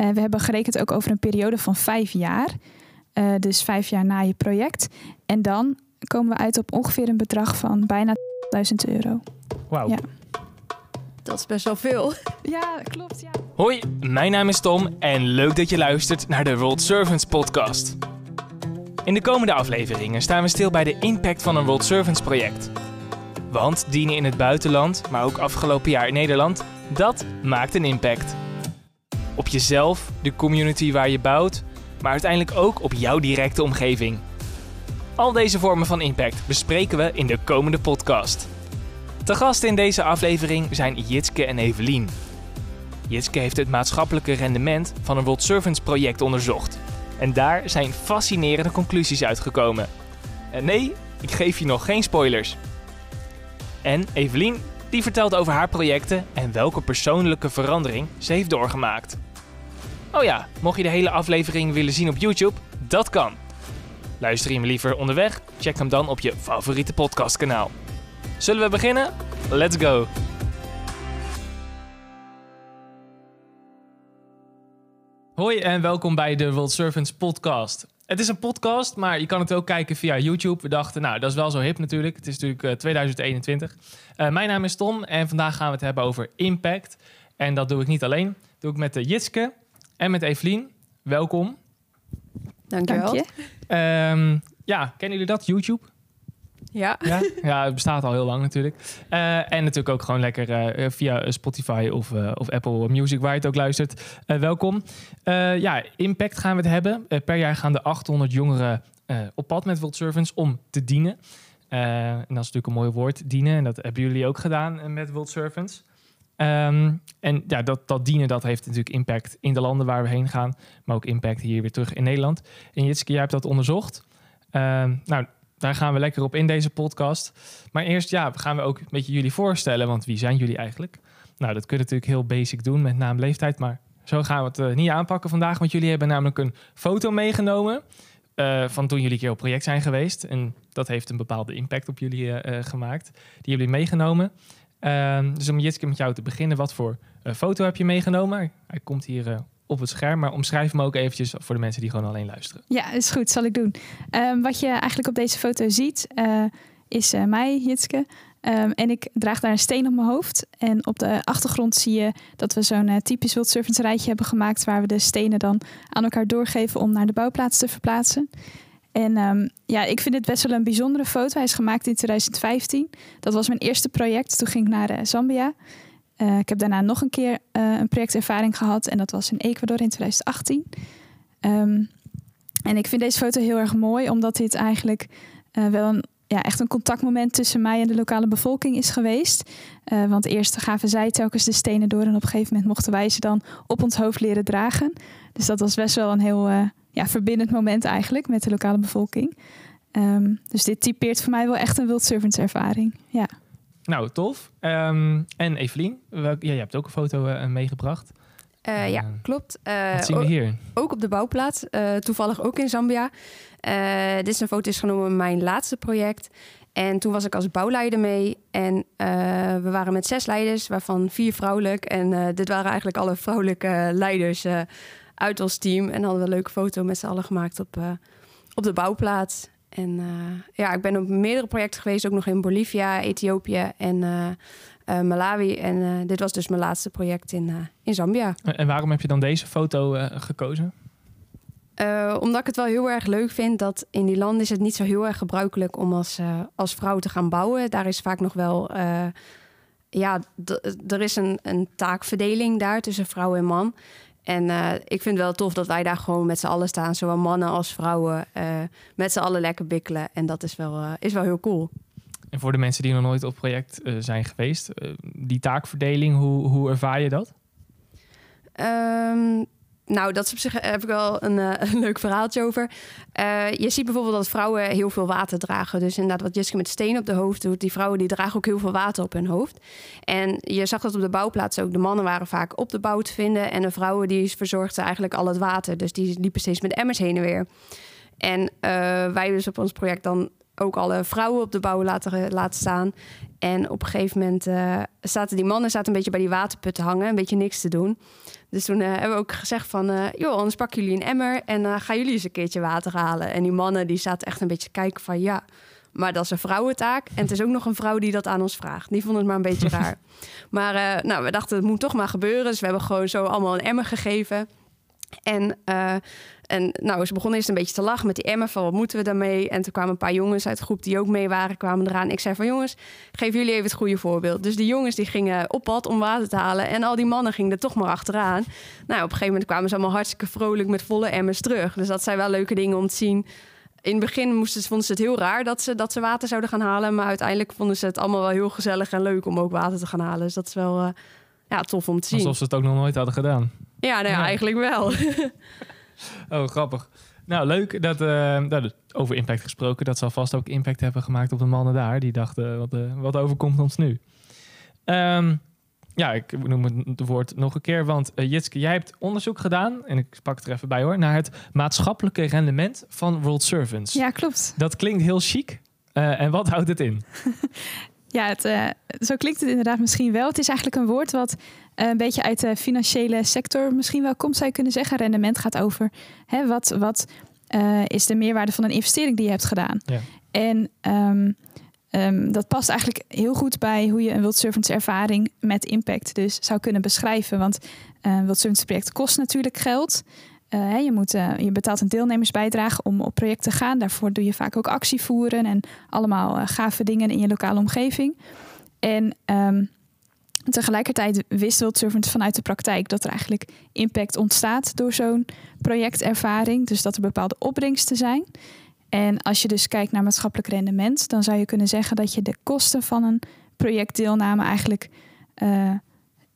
Uh, we hebben gerekend ook over een periode van vijf jaar. Uh, dus vijf jaar na je project. En dan komen we uit op ongeveer een bedrag van bijna 1000 euro. Wauw. Ja. Dat is best wel veel. Ja, klopt. Ja. Hoi, mijn naam is Tom en leuk dat je luistert naar de World Servants podcast. In de komende afleveringen staan we stil bij de impact van een World Servants project. Want dienen in het buitenland, maar ook afgelopen jaar in Nederland, dat maakt een impact. Op jezelf, de community waar je bouwt, maar uiteindelijk ook op jouw directe omgeving. Al deze vormen van impact bespreken we in de komende podcast. Te gast in deze aflevering zijn Jitske en Evelien. Jitske heeft het maatschappelijke rendement van een World Servants project onderzocht. En daar zijn fascinerende conclusies uitgekomen. En nee, ik geef je nog geen spoilers. En Evelien, die vertelt over haar projecten en welke persoonlijke verandering ze heeft doorgemaakt. Oh ja, mocht je de hele aflevering willen zien op YouTube, dat kan. Luister je hem liever onderweg? Check hem dan op je favoriete podcastkanaal. Zullen we beginnen? Let's go! Hoi en welkom bij de World Servants podcast. Het is een podcast, maar je kan het ook kijken via YouTube. We dachten, nou, dat is wel zo hip natuurlijk. Het is natuurlijk uh, 2021. Uh, mijn naam is Tom en vandaag gaan we het hebben over impact. En dat doe ik niet alleen. Dat doe ik met de Jitske en met Evelien. Welkom. Dankjewel. Dank je. Um, ja, kennen jullie dat, YouTube? Ja. Ja, het bestaat al heel lang natuurlijk. Uh, en natuurlijk ook gewoon lekker uh, via Spotify of, uh, of Apple Music, waar je het ook luistert. welkom. ja, impact gaan we het hebben. per jaar gaan de 800 jongeren op pad met World Servants om te dienen. en dat is natuurlijk een mooi woord, dienen. En dat hebben jullie ook gedaan met World Servants. Um, en ja, dat, dat dienen dat heeft natuurlijk impact in de landen waar we heen gaan. Maar ook impact hier weer terug in Nederland. En Jitske, jij hebt dat onderzocht. Um, nou, daar gaan we lekker op in deze podcast. Maar eerst ja, gaan we ook een beetje jullie voorstellen. Want wie zijn jullie eigenlijk? Nou, dat kun je natuurlijk heel basic doen met naam, leeftijd. Maar zo gaan we het uh, niet aanpakken vandaag. Want jullie hebben namelijk een foto meegenomen. Uh, van toen jullie een keer op project zijn geweest. En dat heeft een bepaalde impact op jullie uh, gemaakt. Die hebben jullie meegenomen. Uh, dus om Jitske met jou te beginnen, wat voor foto heb je meegenomen? Hij komt hier op het scherm. Maar omschrijf hem ook eventjes voor de mensen die gewoon alleen luisteren. Ja, is goed. Zal ik doen. Um, wat je eigenlijk op deze foto ziet, uh, is uh, mij, Jitske. Um, en ik draag daar een steen op mijn hoofd. En op de achtergrond zie je dat we zo'n uh, typisch Wild rijtje hebben gemaakt... waar we de stenen dan aan elkaar doorgeven om naar de bouwplaats te verplaatsen. En um, ja, ik vind dit best wel een bijzondere foto. Hij is gemaakt in 2015. Dat was mijn eerste project. Toen ging ik naar Zambia... Uh, ik heb daarna nog een keer uh, een projectervaring gehad en dat was in Ecuador in 2018. Um, en ik vind deze foto heel erg mooi, omdat dit eigenlijk uh, wel een, ja, echt een contactmoment tussen mij en de lokale bevolking is geweest. want eerst gaven zij telkens de stenen door en op een gegeven moment mochten wij ze dan op ons hoofd leren dragen. Dus dat was best wel een heel ja, verbindend moment eigenlijk met de lokale bevolking. Um, dus dit typeert voor mij wel echt een Wild Servants ervaring. Ja. Nou, tof. Um, en Evelien, welk, ja, je hebt ook een foto uh, meegebracht. Uh, ja, klopt. Uh, wat zien we hier? Ook op de bouwplaats, toevallig ook in Zambia. dit is een foto is genomen van mijn laatste project. En toen was ik als bouwleider mee. En we waren met zes leiders, waarvan vier vrouwelijk. En dit waren eigenlijk alle vrouwelijke leiders uit ons team. En hadden we een leuke foto met z'n allen gemaakt op, op de bouwplaats. En uh, ja, ik ben op meerdere projecten geweest, ook nog in Bolivia, Ethiopië en uh, uh, Malawi. En dit was dus mijn laatste project in, in Zambia. En waarom heb je dan deze foto gekozen? omdat ik het wel heel erg leuk vind dat in die landen is het niet zo heel erg gebruikelijk om als, als vrouw te gaan bouwen. Daar is vaak nog wel, ja, er is een, een taakverdeling daar tussen vrouw en man. En uh, ik vind het wel tof dat wij daar gewoon met z'n allen staan, zowel mannen als vrouwen, uh, met z'n allen lekker bikkelen. En dat is wel, uh, is wel heel cool. En voor de mensen die nog nooit op project zijn geweest, die taakverdeling, hoe, hoe ervaar je dat? Um, nou, dat is op zich heb ik wel een, een leuk verhaaltje over. Uh, je ziet bijvoorbeeld dat vrouwen heel veel water dragen. Dus inderdaad, wat Jessica met steen op de hoofd doet, die vrouwen die dragen ook heel veel water op hun hoofd. En je zag dat op de bouwplaats ook. De mannen waren vaak op de bouw te vinden en de vrouwen die verzorgden eigenlijk al het water. Dus die liepen steeds met emmers heen en weer. En uh, wij dus op ons project dan ook alle vrouwen op de bouw laten, laten staan. En op een gegeven moment zaten die mannen zaten een beetje bij die waterput te hangen, een beetje niks te doen. Dus toen uh, hebben we ook gezegd van, uh, joh, anders pakken jullie een emmer en gaan jullie eens een keertje water halen. En die mannen die zaten echt een beetje te kijken van, ja, maar dat is een vrouwentaak. En het is ook nog een vrouw die dat aan ons vraagt. Die vonden het maar een beetje raar. Maar nou, we dachten, het moet toch maar gebeuren. Dus we hebben gewoon zo allemaal een emmer gegeven. En, uh, en nou, ze begonnen eerst een beetje te lachen met die emmer van wat moeten we daarmee? En toen kwamen een paar jongens uit de groep die ook mee waren, kwamen eraan. Ik zei van jongens, geef jullie even het goede voorbeeld. Dus die jongens die gingen op pad om water te halen en al die mannen gingen er toch maar achteraan. Nou, op een gegeven moment kwamen ze allemaal hartstikke vrolijk met volle emmers terug. Dus dat zijn wel leuke dingen om te zien. In het begin moesten, vonden ze het heel raar dat ze, dat ze water zouden gaan halen. Maar uiteindelijk vonden ze het allemaal wel heel gezellig en leuk om ook water te gaan halen. Dus dat is wel uh, ja, tof om te zien. Alsof ze het ook nog nooit hadden gedaan. Ja, nou ja, eigenlijk wel. oh, grappig. Nou, leuk dat, uh, over impact gesproken, dat zal vast ook impact hebben gemaakt op de mannen daar. Die dachten, wat, uh, wat overkomt ons nu? Um, ja, ik noem het woord nog een keer, want uh, Jitske, jij hebt onderzoek gedaan, en ik pak het er even bij hoor, naar het maatschappelijke rendement van World Servants. Ja, klopt. Dat klinkt heel chic. en wat houdt het in? Ja, het, uh, zo klinkt het inderdaad misschien wel. Het is eigenlijk een woord wat uh, een beetje uit de financiële sector misschien wel komt, zou je kunnen zeggen. Rendement gaat over hè, wat, wat uh, is de meerwaarde van een investering die je hebt gedaan. Ja. En um, um, dat past eigenlijk heel goed bij hoe je een World Servants ervaring met impact dus zou kunnen beschrijven. Want een World Servants project kost natuurlijk geld. Uh, je, moet, uh, je betaalt een deelnemersbijdrage om op project te gaan. Daarvoor doe je vaak ook actie voeren en allemaal uh, gave dingen in je lokale omgeving. En um, tegelijkertijd wist World Servant vanuit de praktijk dat er eigenlijk impact ontstaat door zo'n projectervaring. Dus dat er bepaalde opbrengsten zijn. En als je dus kijkt naar maatschappelijk rendement, dan zou je kunnen zeggen dat je de kosten van een projectdeelname eigenlijk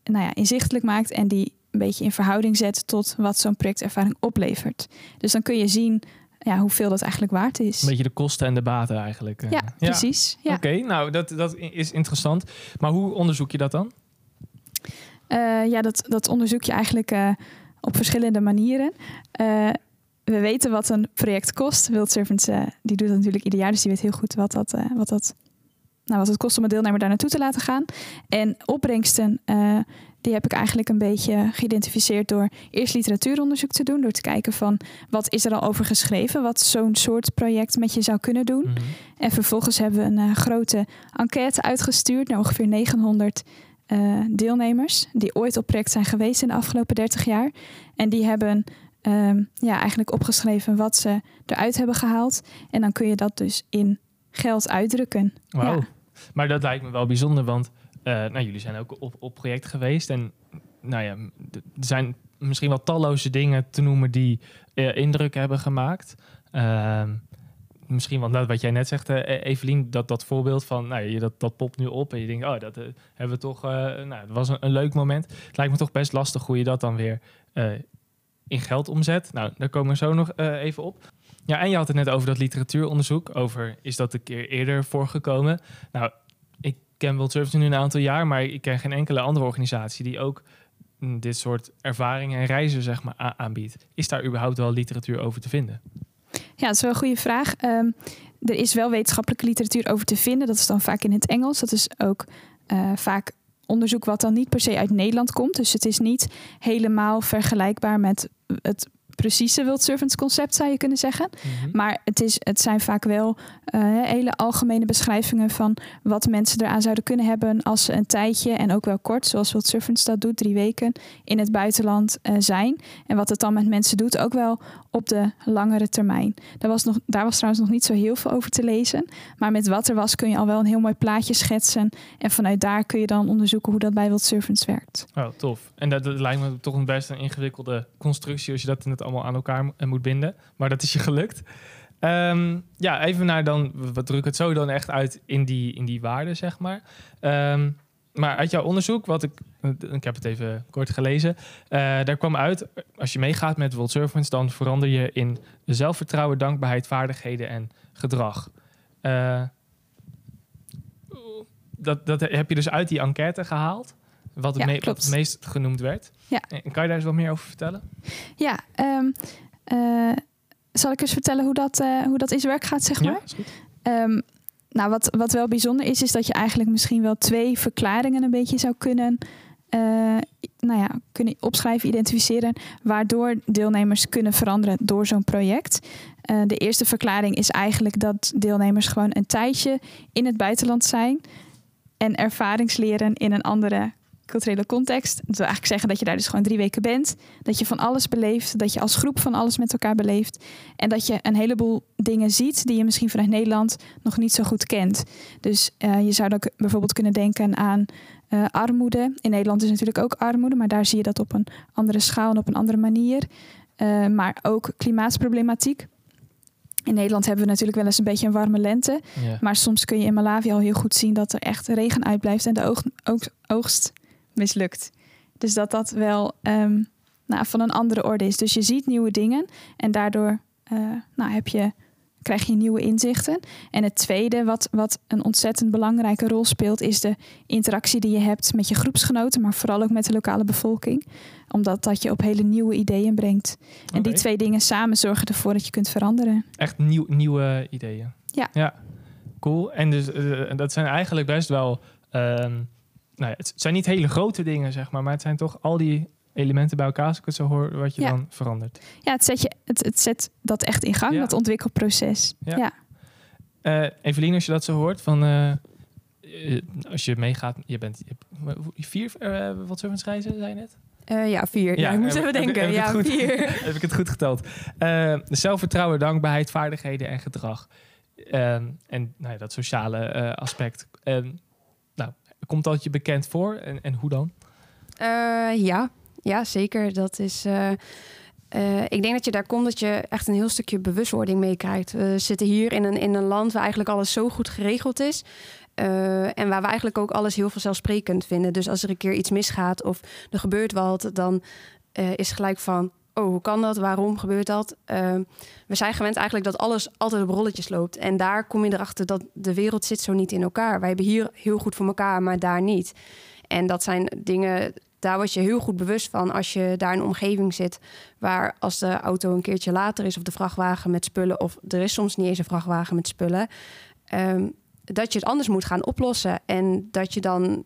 nou ja, inzichtelijk maakt en die een beetje in verhouding zet tot wat zo'n projectervaring oplevert. Dus dan kun je zien ja, hoeveel dat eigenlijk waard is. Een beetje de kosten en de baten eigenlijk. Ja, precies. Ja. Oké, nou dat, dat is interessant. Maar hoe onderzoek je dat dan? Uh, ja, dat, dat onderzoek je eigenlijk uh, op verschillende manieren. Uh, we weten wat een project kost. Wild Servants die doet dat natuurlijk ieder jaar, dus die weet heel goed wat dat, wat dat nou, wat het kost om een deelnemer daar naartoe te laten gaan. En opbrengsten, uh, die heb ik eigenlijk een beetje geïdentificeerd door eerst literatuuronderzoek te doen. Door te kijken van wat is er al over geschreven, wat zo'n soort project met je zou kunnen doen. Mm -hmm. En vervolgens hebben we een uh, grote enquête uitgestuurd naar ongeveer 900 uh, deelnemers. Die ooit op project zijn geweest in de afgelopen 30 jaar. En die hebben um, ja, eigenlijk opgeschreven wat ze eruit hebben gehaald. En dan kun je dat dus in geld uitdrukken. Wow. Ja. Maar dat lijkt me wel bijzonder, want nou, jullie zijn ook op, project geweest. En nou ja, er zijn misschien wel talloze dingen te noemen die uh, indruk hebben gemaakt. Uh, misschien wel wat jij net zegt, uh, Evelien, dat, dat voorbeeld van, nou, je, dat, dat popt nu op en je denkt, oh, dat hebben we toch, nou, dat was een, een, leuk moment. Het lijkt me toch best lastig hoe je dat dan weer in geld omzet. Nou, daar komen we zo nog even op. Ja, en je had het net over dat literatuuronderzoek. Over is dat een keer eerder voorgekomen? Nou, ken World Service nu een aantal jaar, maar ik ken geen enkele andere organisatie die ook dit soort ervaringen en reizen zeg maar, aanbiedt. Is daar überhaupt wel literatuur over te vinden? Ja, dat is wel een goede vraag. Um, er is wel wetenschappelijke literatuur over te vinden. Dat is dan vaak in het Engels. Dat is ook uh, vaak onderzoek wat dan niet per se uit Nederland komt. Dus het is niet helemaal vergelijkbaar met het precieze World Servants concept, zou je kunnen zeggen. Mm-hmm. Maar het, is, het zijn vaak wel uh, hele algemene beschrijvingen van wat mensen eraan zouden kunnen hebben als ze een tijdje en ook wel kort, zoals Servants dat doet, drie weken in het buitenland uh, zijn. En wat het dan met mensen doet, ook wel op de langere termijn. Daar was, nog, daar was trouwens nog niet zo heel veel over te lezen. Maar met wat er was kun je al wel een heel mooi plaatje schetsen. En vanuit daar kun je dan onderzoeken hoe dat bij World Servants werkt. Oh, tof. En dat, dat lijkt me toch een best een ingewikkelde constructie als je dat in het allemaal aan elkaar moet binden. Maar dat is je gelukt. Um, ja, even naar dan, wat druk het zo dan echt uit in die, in die waarden, zeg maar. Um, maar uit jouw onderzoek, wat ik, ik heb het even kort gelezen, uh, daar kwam uit, als je meegaat met World Servants, dan verander je in zelfvertrouwen, dankbaarheid, vaardigheden en gedrag. Uh, dat, dat heb je dus uit die enquête gehaald, wat het, ja, me wat het meest genoemd werd. Ja. En kan je daar eens wat meer over vertellen? Ja, um, uh, zal ik eens vertellen hoe dat, hoe dat in zijn werk gaat, zeg maar? Ja, is goed. Ehm, nou, wat, wat wel bijzonder is, is dat je eigenlijk misschien wel twee verklaringen een beetje zou kunnen, eh, nou ja, kunnen opschrijven, identificeren, waardoor deelnemers kunnen veranderen door zo'n project. Eh, de eerste verklaring is eigenlijk dat deelnemers gewoon een tijdje in het buitenland zijn en ervaringsleren in een andere culturele context. Dat wil eigenlijk zeggen dat je daar dus gewoon drie weken bent. Dat je van alles beleeft. Dat je als groep van alles met elkaar beleeft. En dat je een heleboel dingen ziet die je misschien vanuit Nederland nog niet zo goed kent. Dus uh, je zou dan bijvoorbeeld kunnen denken aan uh, armoede. In Nederland is natuurlijk ook armoede, maar daar zie je dat op een andere schaal en op een andere manier. Uh, maar ook klimaatsproblematiek. In Nederland hebben we natuurlijk wel eens een beetje een warme lente. Ja. Maar soms kun je in Malawi al heel goed zien dat er echt regen uitblijft en de oog, oog, oogst mislukt. Dus dat dat wel um, nou, van een andere orde is. Dus je ziet nieuwe dingen en daardoor uh, nou, heb je, krijg je nieuwe inzichten. En het tweede, wat, wat een ontzettend belangrijke rol speelt, is de interactie die je hebt met je groepsgenoten, maar vooral ook met de lokale bevolking. Omdat dat je op hele nieuwe ideeën brengt. En die twee dingen samen zorgen ervoor dat je kunt veranderen. Echt nieuw, nieuwe ideeën. Ja. Ja, cool. En dus eh, dat zijn eigenlijk best wel... ehm, nou ja, het zijn niet hele grote dingen, zeg maar. Maar het zijn toch al die elementen bij elkaar, als ik het zo hoor, wat je Ja. dan verandert. Ja, het zet, je, het, het zet dat echt in gang, Ja. dat ontwikkelproces. Ja. Ja. Eh Evelien, als je dat zo hoort, van... eh, eh, als je meegaat, je bent je vier uh, wat servants reizen, zei je net? Uh, ja, vier. Ja, ik moest heb- even heb- denken. heb ik het ja, goed- vier. heb ik het goed geteld? Zelfvertrouwen, dankbaarheid, vaardigheden en gedrag. Ehm, en nou ja, dat sociale eh, aspect. Komt dat je bekend voor en, en hoe dan? Uh, ja. ja, zeker. Dat is. Uh, uh, ik denk dat je daar komt dat je echt een heel stukje bewustwording meekrijgt. We zitten hier in een, in een land waar eigenlijk alles zo goed geregeld is. En waar we eigenlijk ook alles heel vanzelfsprekend vinden. Dus als er een keer iets misgaat of er gebeurt wat, dan is gelijk van: oh, hoe kan dat? Waarom gebeurt dat? Uh, we zijn gewend eigenlijk dat alles altijd op rolletjes loopt. En daar kom je erachter dat de wereld zit zo niet in elkaar. Wij hebben hier heel goed voor elkaar, maar daar niet. En dat zijn dingen, daar word je heel goed bewust van als je daar in een omgeving zit waar als de auto een keertje later is of de vrachtwagen met spullen of er is soms niet eens een vrachtwagen met spullen, um, dat je het anders moet gaan oplossen en dat je dan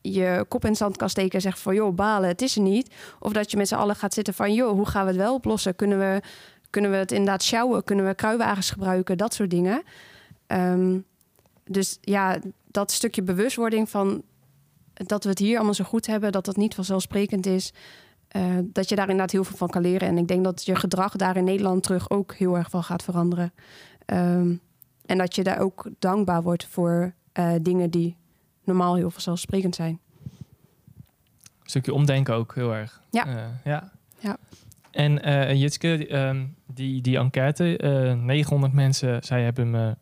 je kop in het zand kan steken en zegt van joh balen het is er niet, of dat je met z'n allen gaat zitten van joh hoe gaan we het wel oplossen? Kunnen we kunnen we het inderdaad sjouwen? Kunnen we kruiwagens gebruiken? Dat soort dingen. Um, dus ja, dat stukje bewustwording van dat we het hier allemaal zo goed hebben, dat dat niet vanzelfsprekend is. Uh, dat je daar inderdaad heel veel van kan leren. En ik denk dat je gedrag daar in Nederland terug ook heel erg van gaat veranderen. Um, en dat je daar ook dankbaar wordt voor uh, dingen die normaal heel vanzelfsprekend zijn. Een stukje omdenken ook heel erg. Ja. Uh, ja. ja. En uh, Jitske, um, die, die enquête, 900 mensen, zij hebben hem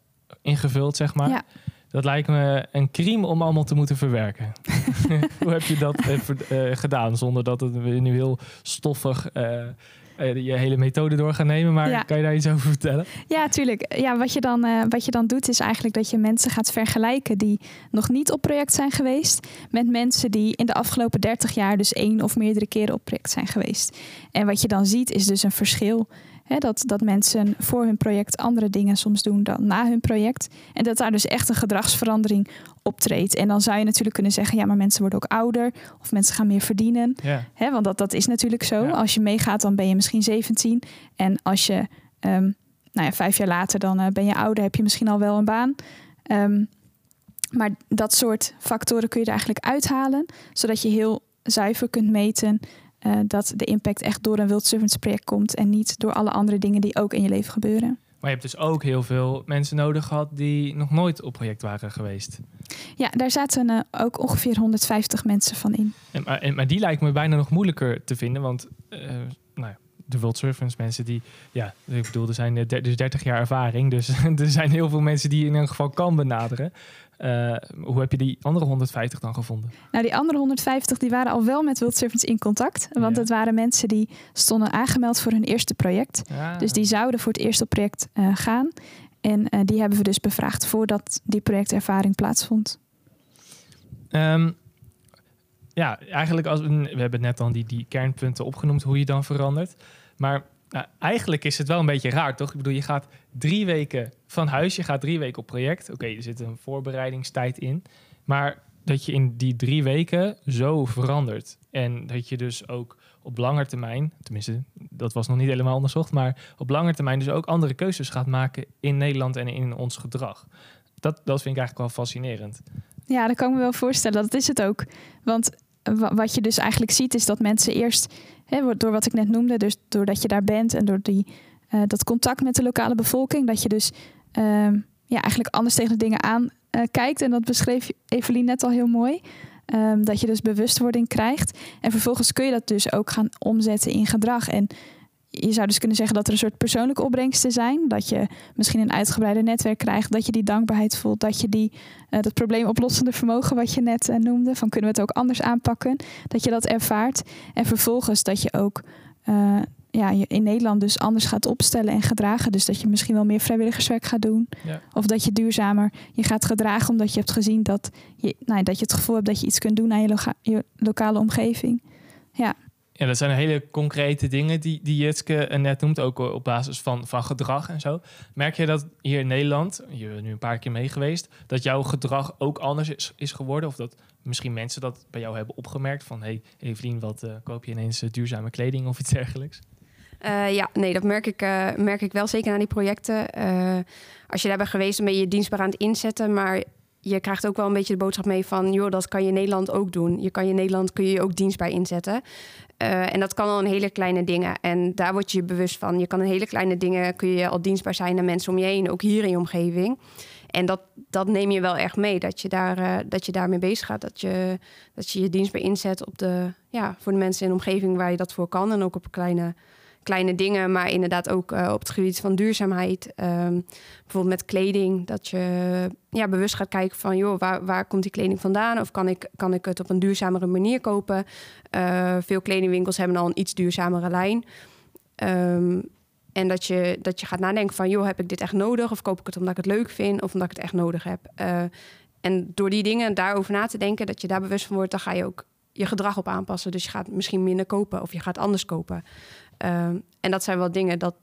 ingevuld, zeg maar. Ja. Dat lijkt me een crime om allemaal te moeten verwerken. Hoe heb je dat gedaan zonder dat het nu heel stoffig je hele methode door gaan nemen? Maar ja. kan je daar iets over vertellen? Ja, tuurlijk. Ja, wat, je dan, wat je dan doet is eigenlijk dat je mensen gaat vergelijken die nog niet op project zijn geweest met mensen die in de afgelopen 30 jaar dus één of meerdere keren op project zijn geweest. En wat je dan ziet is dus een verschil. Dat, dat mensen voor hun project andere dingen soms doen dan na hun project. En dat daar dus echt een gedragsverandering optreedt. En dan zou je natuurlijk kunnen zeggen, ja, maar mensen worden ook ouder of mensen gaan meer verdienen. Want dat, dat is natuurlijk zo. Als je meegaat, dan ben je misschien 17. En als je um, nou ja, vijf jaar later, dan uh, ben je ouder, heb je misschien al wel een baan. Um, maar dat soort factoren kun je er eigenlijk uithalen, zodat je heel zuiver kunt meten uh, dat de impact echt door een World Servants project komt en niet door alle andere dingen die ook in je leven gebeuren. Maar je hebt dus ook heel veel mensen nodig gehad die nog nooit op project waren geweest. Ja, daar zaten uh, ook ongeveer 150 mensen van in. En, maar, en, maar die lijkt me bijna nog moeilijker te vinden, want uh, nou, de World Servants mensen die, ja, ik bedoel, er zijn dus 30 jaar ervaring, dus er zijn heel veel mensen die je in ieder geval kan benaderen. Uh, hoe heb je die andere 150 dan gevonden? Nou, die andere 150 die waren al wel met World Servants in contact. Want Ja. het waren mensen die stonden aangemeld voor hun eerste project. Ja. Dus die zouden voor het eerste project uh, gaan. En uh, die hebben we dus bevraagd voordat die projectervaring plaatsvond. Um, ja, eigenlijk als we, we hebben net dan die, die kernpunten opgenoemd, hoe je dan verandert. Maar Nou, eigenlijk is het wel een beetje raar, toch? Ik bedoel, je gaat drie weken van huis, je gaat drie weken op project. Oké, er zit een voorbereidingstijd in. Maar dat je in die drie weken zo verandert. En dat je dus ook op lange termijn, tenminste, dat was nog niet helemaal onderzocht, maar op lange termijn dus ook andere keuzes gaat maken in Nederland en in ons gedrag. Dat, dat vind ik eigenlijk wel fascinerend. Ja, dat kan ik me wel voorstellen. Dat is het ook. Want wat je dus eigenlijk ziet, is dat mensen eerst, hè, door wat ik net noemde, dus doordat je daar bent en door die, uh, dat contact met de lokale bevolking, dat je dus uh, ja, eigenlijk anders tegen de dingen aan uh, kijkt. En dat beschreef Evelien net al heel mooi. Um, dat je dus bewustwording krijgt. En vervolgens kun je dat dus ook gaan omzetten in gedrag. En je zou dus kunnen zeggen dat er een soort persoonlijke opbrengsten zijn. Dat je misschien een uitgebreider netwerk krijgt. Dat je die dankbaarheid voelt. Dat je die, uh, dat probleemoplossende vermogen wat je net uh, noemde. Van kunnen we het ook anders aanpakken. Dat je dat ervaart. En vervolgens dat je ook uh, ja, je in Nederland dus anders gaat opstellen en gedragen. Dus dat je misschien wel meer vrijwilligerswerk gaat doen. Ja. Of dat je duurzamer je gaat gedragen omdat je hebt gezien dat je, nou, dat je het gevoel hebt dat je iets kunt doen aan je lokale omgeving. Ja. Ja, dat zijn hele concrete dingen die, die Jitske net noemt, ook op basis van, van gedrag en zo. Merk je dat hier in Nederland, je bent nu een paar keer mee geweest, dat jouw gedrag ook anders is, is geworden? Of dat misschien mensen dat bij jou hebben opgemerkt van, hé hey, Evelien, wat uh, koop je ineens uh, duurzame kleding of iets dergelijks? Uh, ja, nee, dat merk ik, merk ik wel zeker aan die projecten. Als je daar bent geweest, dan ben je je dienstbaar aan het inzetten. Maar je krijgt ook wel een beetje de boodschap mee van... joh, dat kan je Nederland ook doen. Je kan je Nederland kun je ook dienstbaar inzetten. en dat kan al een hele kleine dingen. En daar word je bewust van. Je kan in hele kleine dingen kun je al dienstbaar zijn aan mensen om je heen. Ook hier in je omgeving. En dat, dat neem je wel echt mee, dat je, daar, dat je daarmee bezig gaat. Dat je, dat je je dienstbaar inzet op de, ja, voor de mensen in de omgeving waar je dat voor kan. En ook op kleine kleine dingen, maar inderdaad ook uh, op het gebied van duurzaamheid. Um, bijvoorbeeld met kleding, dat je ja, bewust gaat kijken van, joh, waar, waar komt die kleding vandaan? Of kan ik, kan ik het op een duurzamere manier kopen? Uh, veel kledingwinkels hebben al een iets duurzamere lijn. Um, en dat je, dat je gaat nadenken van, joh, heb ik dit echt nodig? Of koop ik het omdat ik het leuk vind? Of omdat ik het echt nodig heb? Uh, en door die dingen daarover na te denken, dat je daar bewust van wordt, dan ga je ook je gedrag op aanpassen. Dus je gaat misschien minder kopen of je gaat anders kopen. Um, en dat zijn wel dingen dat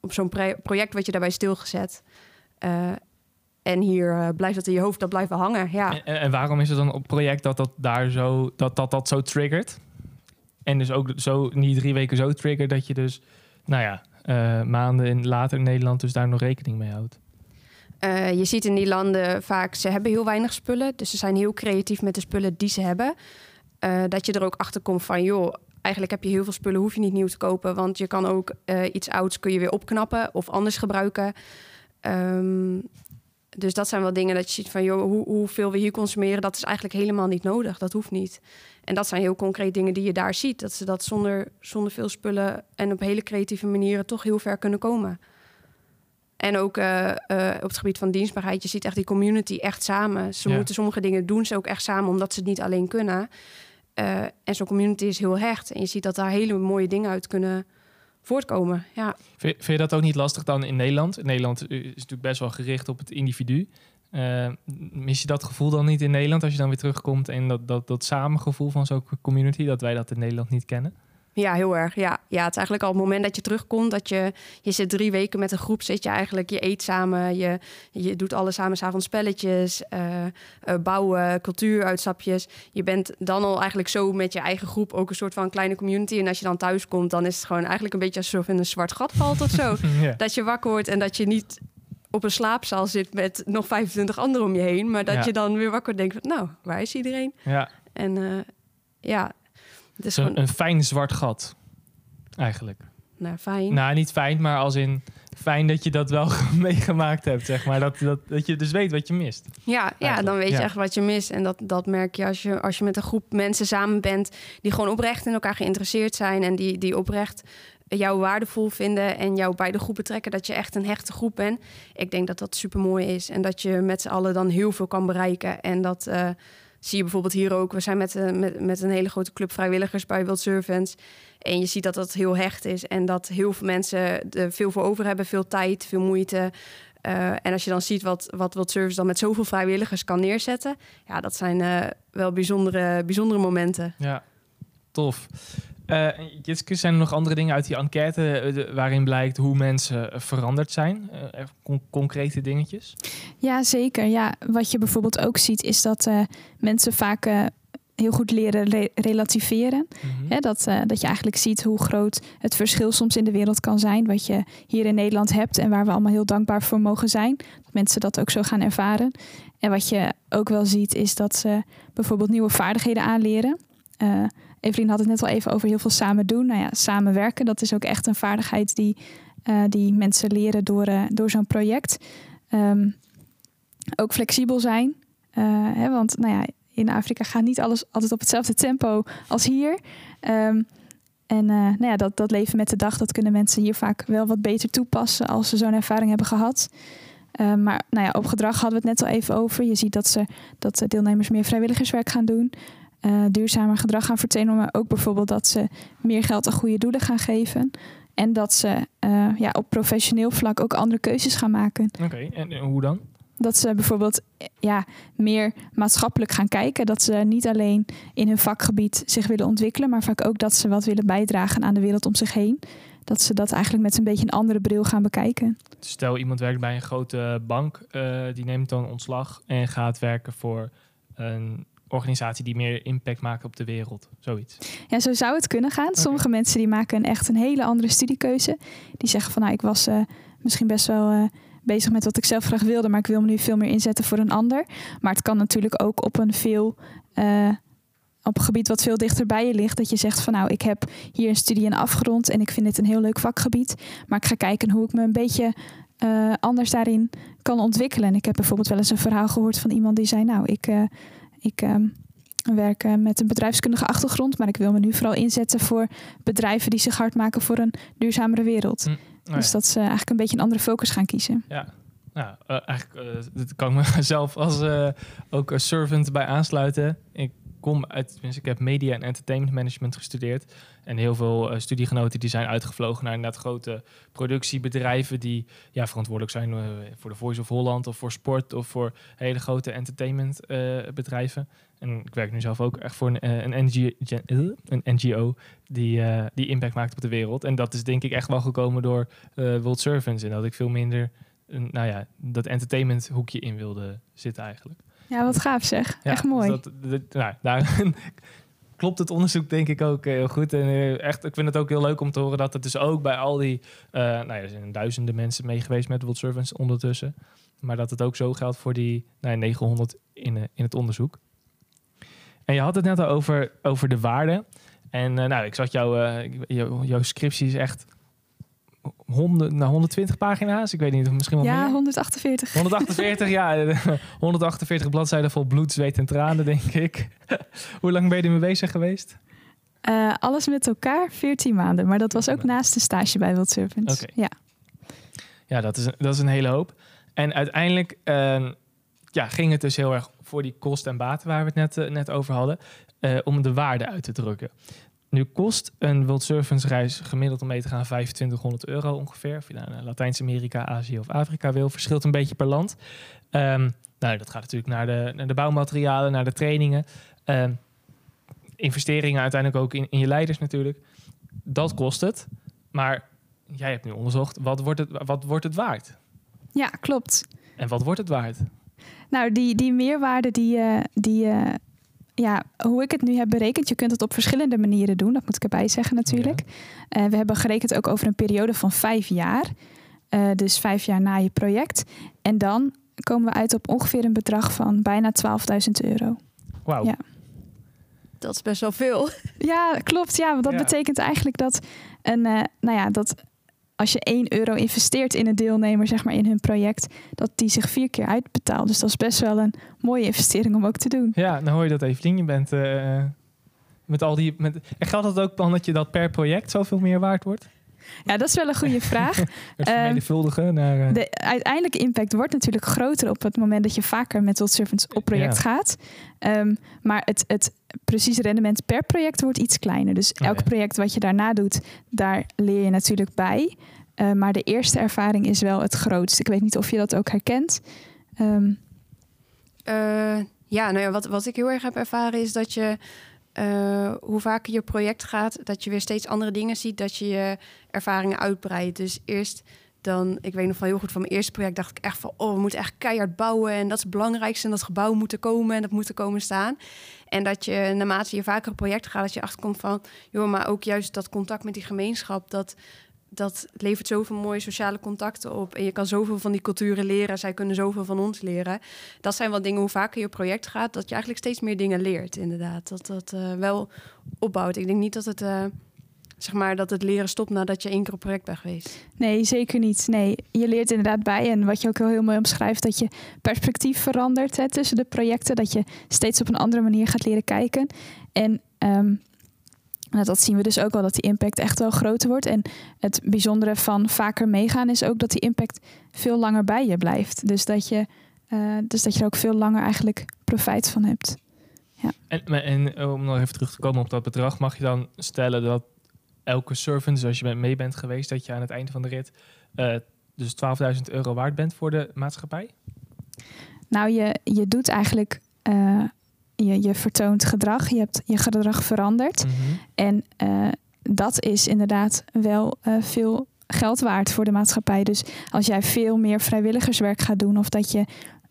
op zo'n project wat je daarbij stilgezet. Uh, en hier uh, blijft dat in je hoofd, dat blijft wel hangen. Ja. En, en, waarom is het dan op project dat dat daar zo, dat, dat, dat zo triggert? En dus ook zo niet drie weken zo triggert dat je dus, nou ja, uh, maanden in, later in Nederland dus daar nog rekening mee houdt. Uh, je ziet in die landen vaak, ze hebben heel weinig spullen. Dus ze zijn heel creatief met de spullen die ze hebben. Uh, dat je er ook achter komt van, joh, eigenlijk heb je heel veel spullen, hoef je niet nieuw te kopen. Want je kan ook uh, iets ouds kun je weer opknappen of anders gebruiken. Um, dus dat zijn wel dingen dat je ziet van, joh, hoe, hoeveel we hier consumeren, dat is eigenlijk helemaal niet nodig. Dat hoeft niet. En dat zijn heel concreet dingen die je daar ziet. Dat ze dat zonder, zonder veel spullen en op hele creatieve manieren toch heel ver kunnen komen. En ook uh, uh, op het gebied van dienstbaarheid, je ziet echt die community echt samen. Ze ja. moeten sommige dingen doen ze ook echt samen, omdat ze het niet alleen kunnen. Uh, en zo'n community is heel hecht. En je ziet dat daar hele mooie dingen uit kunnen voortkomen. Ja. Vind, je dat ook niet lastig dan in Nederland? Nederland is natuurlijk best wel gericht op het individu. Uh, mis je dat gevoel dan niet in Nederland als je dan weer terugkomt en dat, dat, dat samengevoel van zo'n community, dat wij dat in Nederland niet kennen? Ja, heel erg. Ja. ja, het is eigenlijk al het moment dat je terugkomt, dat je, je zit drie weken met een groep, zit je eigenlijk, je eet samen, je, je doet alles samen, s'avonds spelletjes, uh, uh, bouwen, cultuuruitstapjes. Je bent dan al eigenlijk zo met je eigen groep ook een soort van kleine community. En als je dan thuis komt, dan is het gewoon eigenlijk een beetje alsof in een zwart gat valt of zo. ja. Dat je wakker wordt en dat je niet op een slaapzaal zit met nog 25 anderen om je heen, maar dat ja. je dan weer wakker denkt nou, waar is iedereen? Ja. En uh, ja, gewoon... een fijn zwart gat, eigenlijk. Nou, fijn. Nou, niet fijn, maar als in fijn dat je dat wel meegemaakt hebt, zeg maar. Dat, dat, dat je dus weet wat je mist. Ja, ja dan weet je ja. echt wat je mist. En dat, dat merk je als, je als je met een groep mensen samen bent... die gewoon oprecht in elkaar geïnteresseerd zijn... en die, die oprecht jou waardevol vinden en jou bij de groep betrekken... dat je echt een hechte groep bent. Ik denk dat dat super mooi is. En dat je met z'n allen dan heel veel kan bereiken. En dat... Uh, zie je bijvoorbeeld hier ook. We zijn met, uh, met, met een hele grote club vrijwilligers bij Wild Servants. En je ziet dat dat heel hecht is. En dat heel veel mensen er veel voor over hebben. Veel tijd, veel moeite. Uh, en als je dan ziet wat, wat Wild Service dan met zoveel vrijwilligers kan neerzetten. Ja, dat zijn uh, wel bijzondere, bijzondere momenten. Ja, tof. Uh, Jitske, zijn er nog andere dingen uit die enquête eh, waarin blijkt hoe mensen eh, veranderd zijn? Uh, concrete dingetjes? Ja, zeker. Ja, wat je bijvoorbeeld ook ziet is dat mensen vaak heel goed leren relativeren. Mhm. dat, dat je eigenlijk ziet hoe groot het verschil soms in de wereld kan zijn. Wat je hier in Nederland hebt en waar we allemaal heel dankbaar voor mogen zijn. Dat mensen dat ook zo gaan ervaren. En wat je ook wel ziet is dat ze bijvoorbeeld nieuwe vaardigheden aanleren. Evelien had het net al even over heel veel samen doen. Nou ja, samenwerken, dat is ook echt een vaardigheid die, uh, die mensen leren door, uh, door zo'n project. Um, ook flexibel zijn. Uh, hè, want nou ja, in Afrika gaat niet alles altijd op hetzelfde tempo als hier. Um, en nou ja, dat, dat leven met de dag, dat kunnen mensen hier vaak wel wat beter toepassen als ze zo'n ervaring hebben gehad. Um, maar nou ja, op gedrag hadden we het net al even over. Je ziet dat, ze, dat deelnemers meer vrijwilligerswerk gaan doen uh, duurzamer gedrag gaan vertonen, maar ook bijvoorbeeld dat ze meer geld aan goede doelen gaan geven. En dat ze uh, ja, op professioneel vlak ook andere keuzes gaan maken. Oké, en, hoe dan? Dat ze bijvoorbeeld ja, meer maatschappelijk gaan kijken. Dat ze niet alleen in hun vakgebied zich willen ontwikkelen, maar vaak ook dat ze wat willen bijdragen aan de wereld om zich heen. Dat ze dat eigenlijk met een beetje een andere bril gaan bekijken. Stel iemand werkt bij een grote bank, uh, die neemt dan ontslag en gaat werken voor een organisatie die meer impact maakt op de wereld. Zoiets. Ja, zo zou het kunnen gaan. Sommige mensen die maken echt een hele andere studiekeuze. Die zeggen van nou, ik was uh, misschien best wel uh, bezig met wat ik zelf graag wilde, maar ik wil me nu veel meer inzetten voor een ander. Maar het kan natuurlijk ook op een veel uh, op een gebied wat veel dichter bij je ligt. Dat je zegt van nou, ik heb hier een studie in afgerond en ik vind dit een heel leuk vakgebied. Maar ik ga kijken hoe ik me een beetje anders daarin kan ontwikkelen. En ik heb bijvoorbeeld wel eens een verhaal gehoord van iemand die zei: Nou, ik, ik um, werk uh, met een bedrijfskundige achtergrond, maar ik wil me nu vooral inzetten voor bedrijven die zich hard maken voor een duurzamere wereld. Hm. Oh dus dat ze eigenlijk een beetje een andere focus gaan kiezen. Ja, nou, uh, eigenlijk uh, dat kan ik mezelf als uh, ook servant bij aansluiten. Ik kom uit, ik heb media en entertainment management gestudeerd. En heel veel uh, studiegenoten die zijn uitgevlogen naar inderdaad grote productiebedrijven die ja, verantwoordelijk zijn uh, voor de Voice of Holland of voor sport of voor hele grote entertainmentbedrijven. Uh, en ik werk nu zelf ook echt voor een, een, NGO, een NGO die, die impact maakt op de wereld. En dat is denk ik echt wel gekomen door World Servants. En dat ik veel minder nou ja, dat entertainment hoekje in wilde zitten eigenlijk. Ja, wat gaaf zeg. Echt dus mooi. dat, nou, daar klopt het onderzoek denk ik ook heel goed. En eh, echt, ik vind het ook heel leuk om te horen dat het dus ook bij al die... Uh, nou ja, er zijn duizenden mensen mee geweest met World Servants ondertussen. Maar dat het ook zo geldt voor die nou, 900 in, uh, in het onderzoek. En je had het net al over, over de waarde. En nou, ik zat jouw, jouw scriptie is echt 100, naar 120 pagina's. Ik weet niet, misschien wel ja, meer. 148. 148, ja. 148 bladzijden vol bloed, zweet en tranen, denk ik. Hoe lang ben je ermee bezig geweest? Uh, alles met elkaar 14 maanden. Maar dat was ook naast een stage bij Wild. Okay. Ja, ja dat, is, dat is een hele hoop. En uiteindelijk uh, ja, ging het dus heel erg voor die kosten en baten waar we het net, uh, net over hadden. Uh, om de waarde uit te drukken. Nu kost een World Servants reis gemiddeld om mee te gaan 2500 euro ongeveer. Of je naar Latijns-Amerika, Azië of Afrika wil. Verschilt een beetje per land. Um, nou, dat gaat natuurlijk naar de, naar de bouwmaterialen, naar de trainingen. Um, investeringen uiteindelijk ook in, in je leiders natuurlijk. Dat kost het. Maar jij hebt nu onderzocht, wat wordt het, wat wordt het waard? Ja, klopt. En wat wordt het waard? Nou, die, die meerwaarde die, uh, die uh, ja, hoe ik het nu heb berekend, je kunt het op verschillende manieren doen. Dat moet ik erbij zeggen natuurlijk. Uh, we hebben gerekend ook over een periode van vijf jaar. Uh, dus vijf jaar na je project. En dan komen we uit op ongeveer een bedrag van bijna 12.000 euro. Wauw. Ja. Dat is best wel veel. Ja, klopt. Ja, want dat betekent eigenlijk dat een, uh, nou ja, dat als je 1 euro investeert in een deelnemer, zeg maar in hun project, dat die zich vier keer uitbetaalt. Dus dat is best wel een mooie investering om ook te doen. Ja, dan hoor je dat Evelien, je bent uh, met al die. Met, en geldt dat ook dan dat je dat per project zoveel meer waard wordt? Ja, dat is wel een goede vraag. Het naar... Uh... De uiteindelijke impact wordt natuurlijk groter op het moment dat je vaker met World Servants op project gaat. Um, maar het, het precieze rendement per project wordt iets kleiner. Dus oh, elk project wat je daarna doet, daar leer je natuurlijk bij. Uh, maar de eerste ervaring is wel het grootst. Ik weet niet of je dat ook herkent. Um... Uh, ja, nou ja, wat, wat ik heel erg heb ervaren is dat je eh, hoe vaker je project gaat, dat je weer steeds andere dingen ziet, dat je je ervaringen uitbreidt. Dus eerst dan, ik weet nog van heel goed van mijn eerste project, dacht ik echt van, oh, we moeten echt keihard bouwen en dat is het belangrijkste en dat gebouw moet er komen en dat moet er komen staan. En dat je naarmate je vaker een project gaat, dat je achterkomt van, joh, maar ook juist dat contact met die gemeenschap, dat dat levert zoveel mooie sociale contacten op. En je kan zoveel van die culturen leren. Zij kunnen zoveel van ons leren. Dat zijn wel dingen, hoe vaker je project gaat, dat je eigenlijk steeds meer dingen leert, inderdaad. Dat dat uh, wel opbouwt. Ik denk niet dat het, uh, zeg maar, dat het leren stopt nadat je één keer op project bent geweest. Nee, zeker niet. Nee, je leert inderdaad bij. En wat je ook heel, heel mooi omschrijft, dat je perspectief verandert hè, tussen de projecten. Dat je steeds op een andere manier gaat leren kijken. En um, nou, dat zien we dus ook wel, dat die impact echt wel groter wordt. En het bijzondere van vaker meegaan is ook dat die impact veel langer bij je blijft. Dus dat je, uh, dus dat je er ook veel langer eigenlijk profijt van hebt. Ja. En, en eh, om nog even terug te komen op dat bedrag, mag je dan stellen dat elke servant, zoals je mee bent geweest, dat je aan het einde van de rit uh, dus 12.000 euro waard bent voor de maatschappij? Nou, je, je doet eigenlijk uh, je, je vertoont gedrag, je hebt je gedrag veranderd. Mhm. En uh, dat is inderdaad wel veel geld waard voor de maatschappij. Dus als jij veel meer vrijwilligerswerk gaat doen of dat je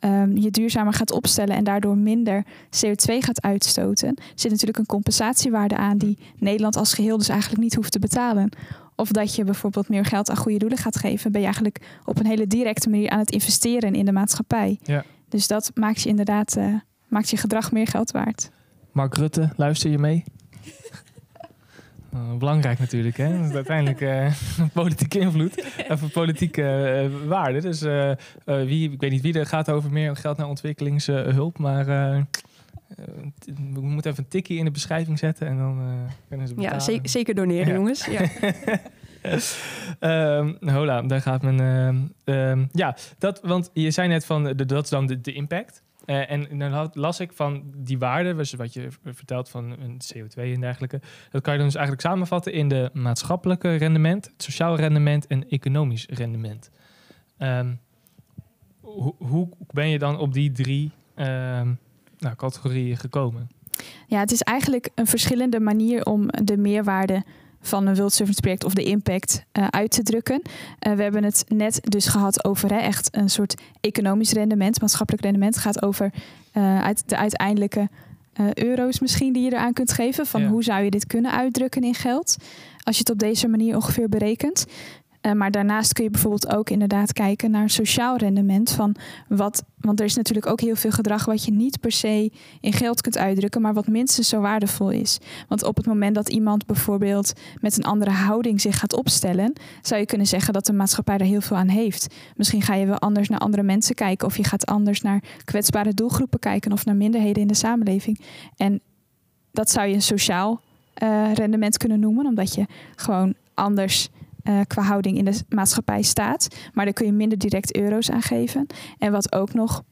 um, je duurzamer gaat opstellen en daardoor minder CO2 gaat uitstoten, zit natuurlijk een compensatiewaarde aan die Nederland als geheel dus eigenlijk niet hoeft te betalen. Of dat je bijvoorbeeld meer geld aan goede doelen gaat geven, ben je eigenlijk op een hele directe manier aan het investeren in de maatschappij. Ja. Dus dat maakt je inderdaad. Uh, maakt je gedrag meer geld waard. Mark Rutte, luister je mee? Uh, belangrijk natuurlijk, hè? Dat is uiteindelijk uh, politieke invloed of politieke uh, waarde. Dus wie, ik weet niet wie er gaat over meer geld naar ontwikkelingshulp, maar we moeten even een tikkie in de beschrijving zetten en dan kunnen ze betalen. Ja, zeker, doneren, ja. jongens. Ja. um, hola, daar gaat mijn. Um, ja, dat, want je zei net van de, dat is dan de, de impact. Uh, en dan las ik van die waarden, dus wat je vertelt van een CO2 en dergelijke. Dat kan je dan dus eigenlijk samenvatten in de maatschappelijke rendement, het sociaal rendement en economisch rendement. Ho hoe ben je dan op die drie um, nou, categorieën gekomen? Ja, het is eigenlijk een verschillende manier om de meerwaarde van een World Service project of de impact uh, uit te drukken. Uh, we hebben het net dus gehad over hè, echt een soort economisch rendement, maatschappelijk rendement. Het gaat over uh, uit de uiteindelijke euro's misschien die je eraan kunt geven. Van ja. hoe zou je dit kunnen uitdrukken in geld? Als je het op deze manier ongeveer berekent. Uh, maar daarnaast kun je bijvoorbeeld ook inderdaad kijken naar sociaal rendement. Van wat, want er is natuurlijk ook heel veel gedrag wat je niet per se in geld kunt uitdrukken, maar wat minstens zo waardevol is. Want op het moment dat iemand bijvoorbeeld met een andere houding zich gaat opstellen, zou je kunnen zeggen dat de maatschappij er heel veel aan heeft. Misschien ga je wel anders naar andere mensen kijken, of je gaat anders naar kwetsbare doelgroepen kijken of naar minderheden in de samenleving. En dat zou je een sociaal uh, rendement kunnen noemen, omdat je gewoon anders uh, qua houding in de maatschappij staat. Maar daar kun je minder direct euro's aan geven. En wat ook nog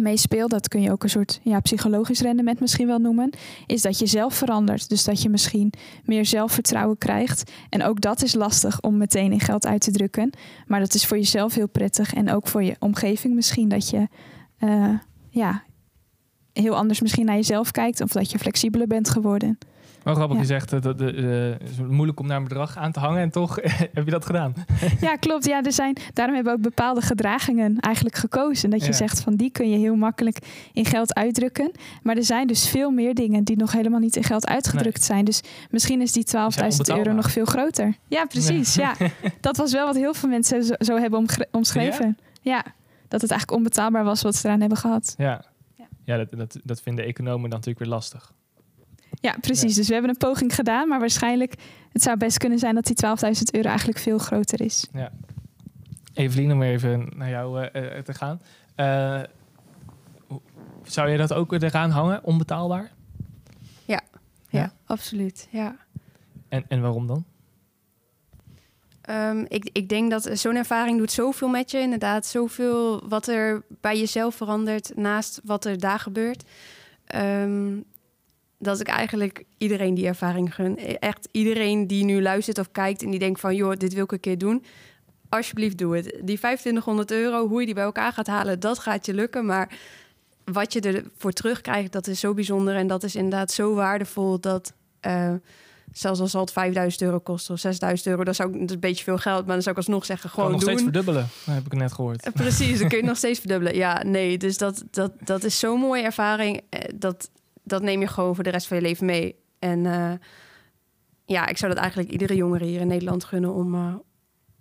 meespeelt, dat kun je ook een soort ja, psychologisch rendement misschien wel noemen, is dat je zelf verandert. Dus dat je misschien meer zelfvertrouwen krijgt. En ook dat is lastig om meteen in geld uit te drukken. Maar dat is voor jezelf heel prettig en ook voor je omgeving misschien dat je uh, ja, heel anders misschien naar jezelf kijkt of dat je flexibeler bent geworden. Wel grappig, ja. je zegt dat het is moeilijk om naar een bedrag aan te hangen en toch heb je dat gedaan. Ja, klopt. Ja, er zijn, daarom hebben we ook bepaalde gedragingen eigenlijk gekozen. Dat je ja. zegt van die kun je heel makkelijk in geld uitdrukken. Maar er zijn dus veel meer dingen die nog helemaal niet in geld uitgedrukt nee. zijn. Dus misschien is die 12.000 euro nog veel groter. Ja, precies. Ja. ja. Dat was wel wat heel veel mensen zo, zo hebben omschreven. Ja? dat het eigenlijk onbetaalbaar was wat ze eraan hebben gehad. Ja, ja. dat, dat, dat vinden economen dan natuurlijk weer lastig. Ja, precies. Ja. Dus we hebben een poging gedaan, maar waarschijnlijk het zou best kunnen zijn dat die 12.000 euro eigenlijk veel groter is. Ja. Evelien, om even naar jou uh, te gaan. Uh, zou je dat ook eraan hangen, onbetaalbaar? Ja, ja, ja absoluut. Ja. En, en waarom dan? Um, ik, ik denk dat zo'n ervaring doet zoveel met je. Inderdaad, zoveel wat er bij jezelf verandert naast wat er daar gebeurt. Um, dat ik eigenlijk iedereen die ervaring gun. Echt iedereen die nu luistert of kijkt en die denkt van... joh, dit wil ik een keer doen. Alsjeblieft, doe het. Die 2500 euro, hoe je die bij elkaar gaat halen, dat gaat je lukken. Maar wat je ervoor terugkrijgt, dat is zo bijzonder. En dat is inderdaad zo waardevol dat... Uh, zelfs als het 5000 euro kost of 6000 euro, dan zou ik dat is een beetje veel geld, maar dan zou ik alsnog zeggen gewoon kan nog doen. steeds verdubbelen, dat heb ik net gehoord. Precies, dan kun je nog steeds verdubbelen. Ja, nee, dus dat, dat, dat is zo'n mooie ervaring. Dat, dat neem je gewoon voor de rest van je leven mee. En uh, ja, ik zou dat eigenlijk iedere jongere hier in Nederland gunnen om, uh,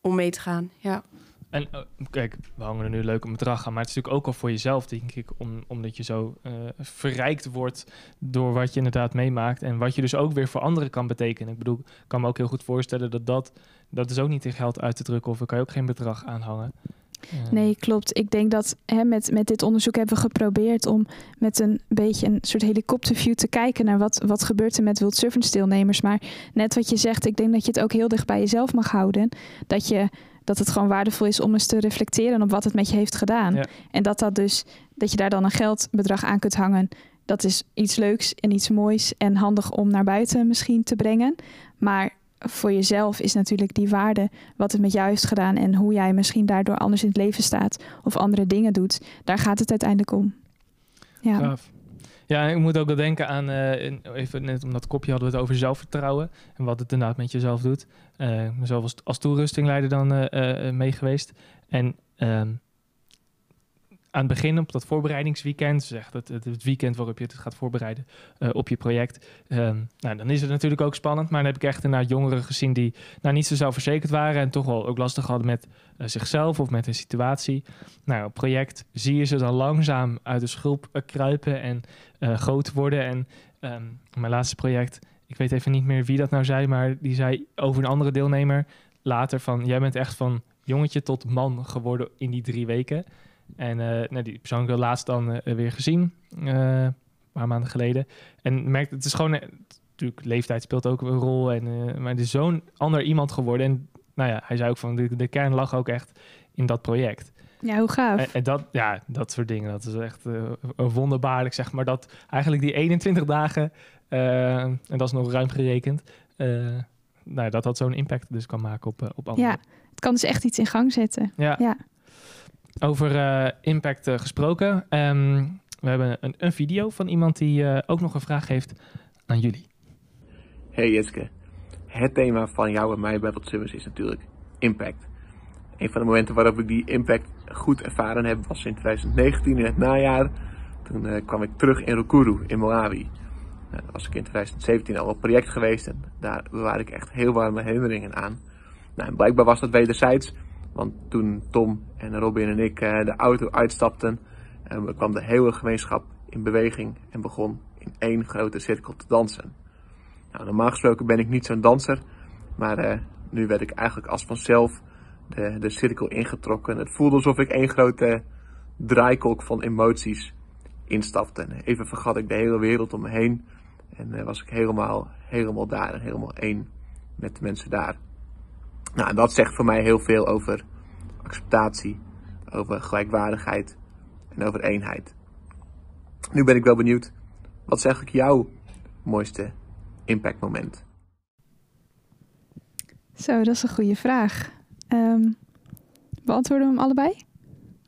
om mee te gaan. Ja. En uh, kijk, we hangen er nu leuk een bedrag aan, maar het is natuurlijk ook al voor jezelf, denk ik, om, omdat je zo verrijkt wordt door wat je inderdaad meemaakt en wat je dus ook weer voor anderen kan betekenen. Ik bedoel, ik kan me ook heel goed voorstellen dat dat, dat is ook niet in geld uit te drukken of er kan je ook geen bedrag aan hangen. Nee, klopt. Ik denk dat hè, met, met dit onderzoek hebben we geprobeerd om met een beetje een soort helikopterview te kijken naar wat, wat gebeurt er met World Servants deelnemers. Maar net wat je zegt, ik denk dat je het ook heel dicht bij jezelf mag houden. Dat, je, dat het gewoon waardevol is om eens te reflecteren op wat het met je heeft gedaan. Ja. En dat, dat, dus, dat je daar dan een geldbedrag aan kunt hangen. Dat is iets leuks en iets moois en handig om naar buiten misschien te brengen. Maar voor jezelf is natuurlijk die waarde, wat het met jou heeft gedaan en hoe jij misschien daardoor anders in het leven staat of andere dingen doet. Daar gaat het uiteindelijk om. Ja, Gaaf. Ja, ik moet ook wel denken aan, uh, even net om dat kopje hadden we het over zelfvertrouwen en wat het inderdaad met jezelf doet. Uh, mezelf als, als toerustingleider dan uh, mee geweest. En ehm, aan het begin op dat voorbereidingsweekend, zeg het, het weekend waarop je het gaat voorbereiden uh, op je project, um, nou, dan is het natuurlijk ook spannend. Maar dan heb ik echt naar jongeren gezien die nou, niet zo zelfverzekerd waren en toch wel ook lastig hadden met uh, zichzelf of met een situatie. Nou, project zie je ze dan langzaam uit de schulp uh, kruipen en groot worden. En um, mijn laatste project, ik weet even niet meer wie dat nou zei, maar die zei over een andere deelnemer later van, jij bent echt van jongetje tot man geworden in die drie weken. En uh, nou, die persoon heb ik laatst dan uh, weer gezien, uh, een paar maanden geleden. En merkt, het is gewoon, natuurlijk, leeftijd speelt ook een rol. En, maar het is zo'n ander iemand geworden. En nou ja, hij zei ook van, de, de kern lag ook echt in dat project. Ja, hoe gaaf. En, en dat, ja, dat soort dingen, dat is echt wonderbaarlijk, zeg maar. Dat eigenlijk die 21 dagen, en dat is nog ruim gerekend, nou, dat dat zo'n impact dus kan maken op, op anderen. Ja, het kan dus echt iets in gang zetten. Ja. ja. Over uh, impact uh, gesproken. Um, we hebben een, een, video van iemand die uh, ook nog een vraag heeft aan jullie. Hey Jitske. Het thema van jou en mij bij Battle Service is natuurlijk impact. Een van de momenten waarop ik die impact goed ervaren heb was in 2019 in het najaar. Toen kwam ik terug in Rukuru in Malawi. Nou, was ik in 2017 al op project geweest en daar bewaar ik echt heel warme herinneringen aan. Nou, blijkbaar was dat wederzijds. Want toen Tom en Robin en ik uh, de auto uitstapten, uh, kwam de hele gemeenschap in beweging en begon in één grote cirkel te dansen. Nou, normaal gesproken ben ik niet zo'n danser, maar uh, nu werd ik eigenlijk als vanzelf de, de cirkel ingetrokken. Het voelde alsof ik één grote draaikolk van emoties instapte. Even vergat ik de hele wereld om me heen en was ik helemaal, helemaal daar en helemaal één met de mensen daar. Nou, en dat zegt voor mij heel veel over acceptatie, over gelijkwaardigheid en over eenheid. Nu ben ik wel benieuwd, wat is eigenlijk jouw mooiste impactmoment? Zo, dat is een goede vraag. Um, beantwoorden we hem allebei?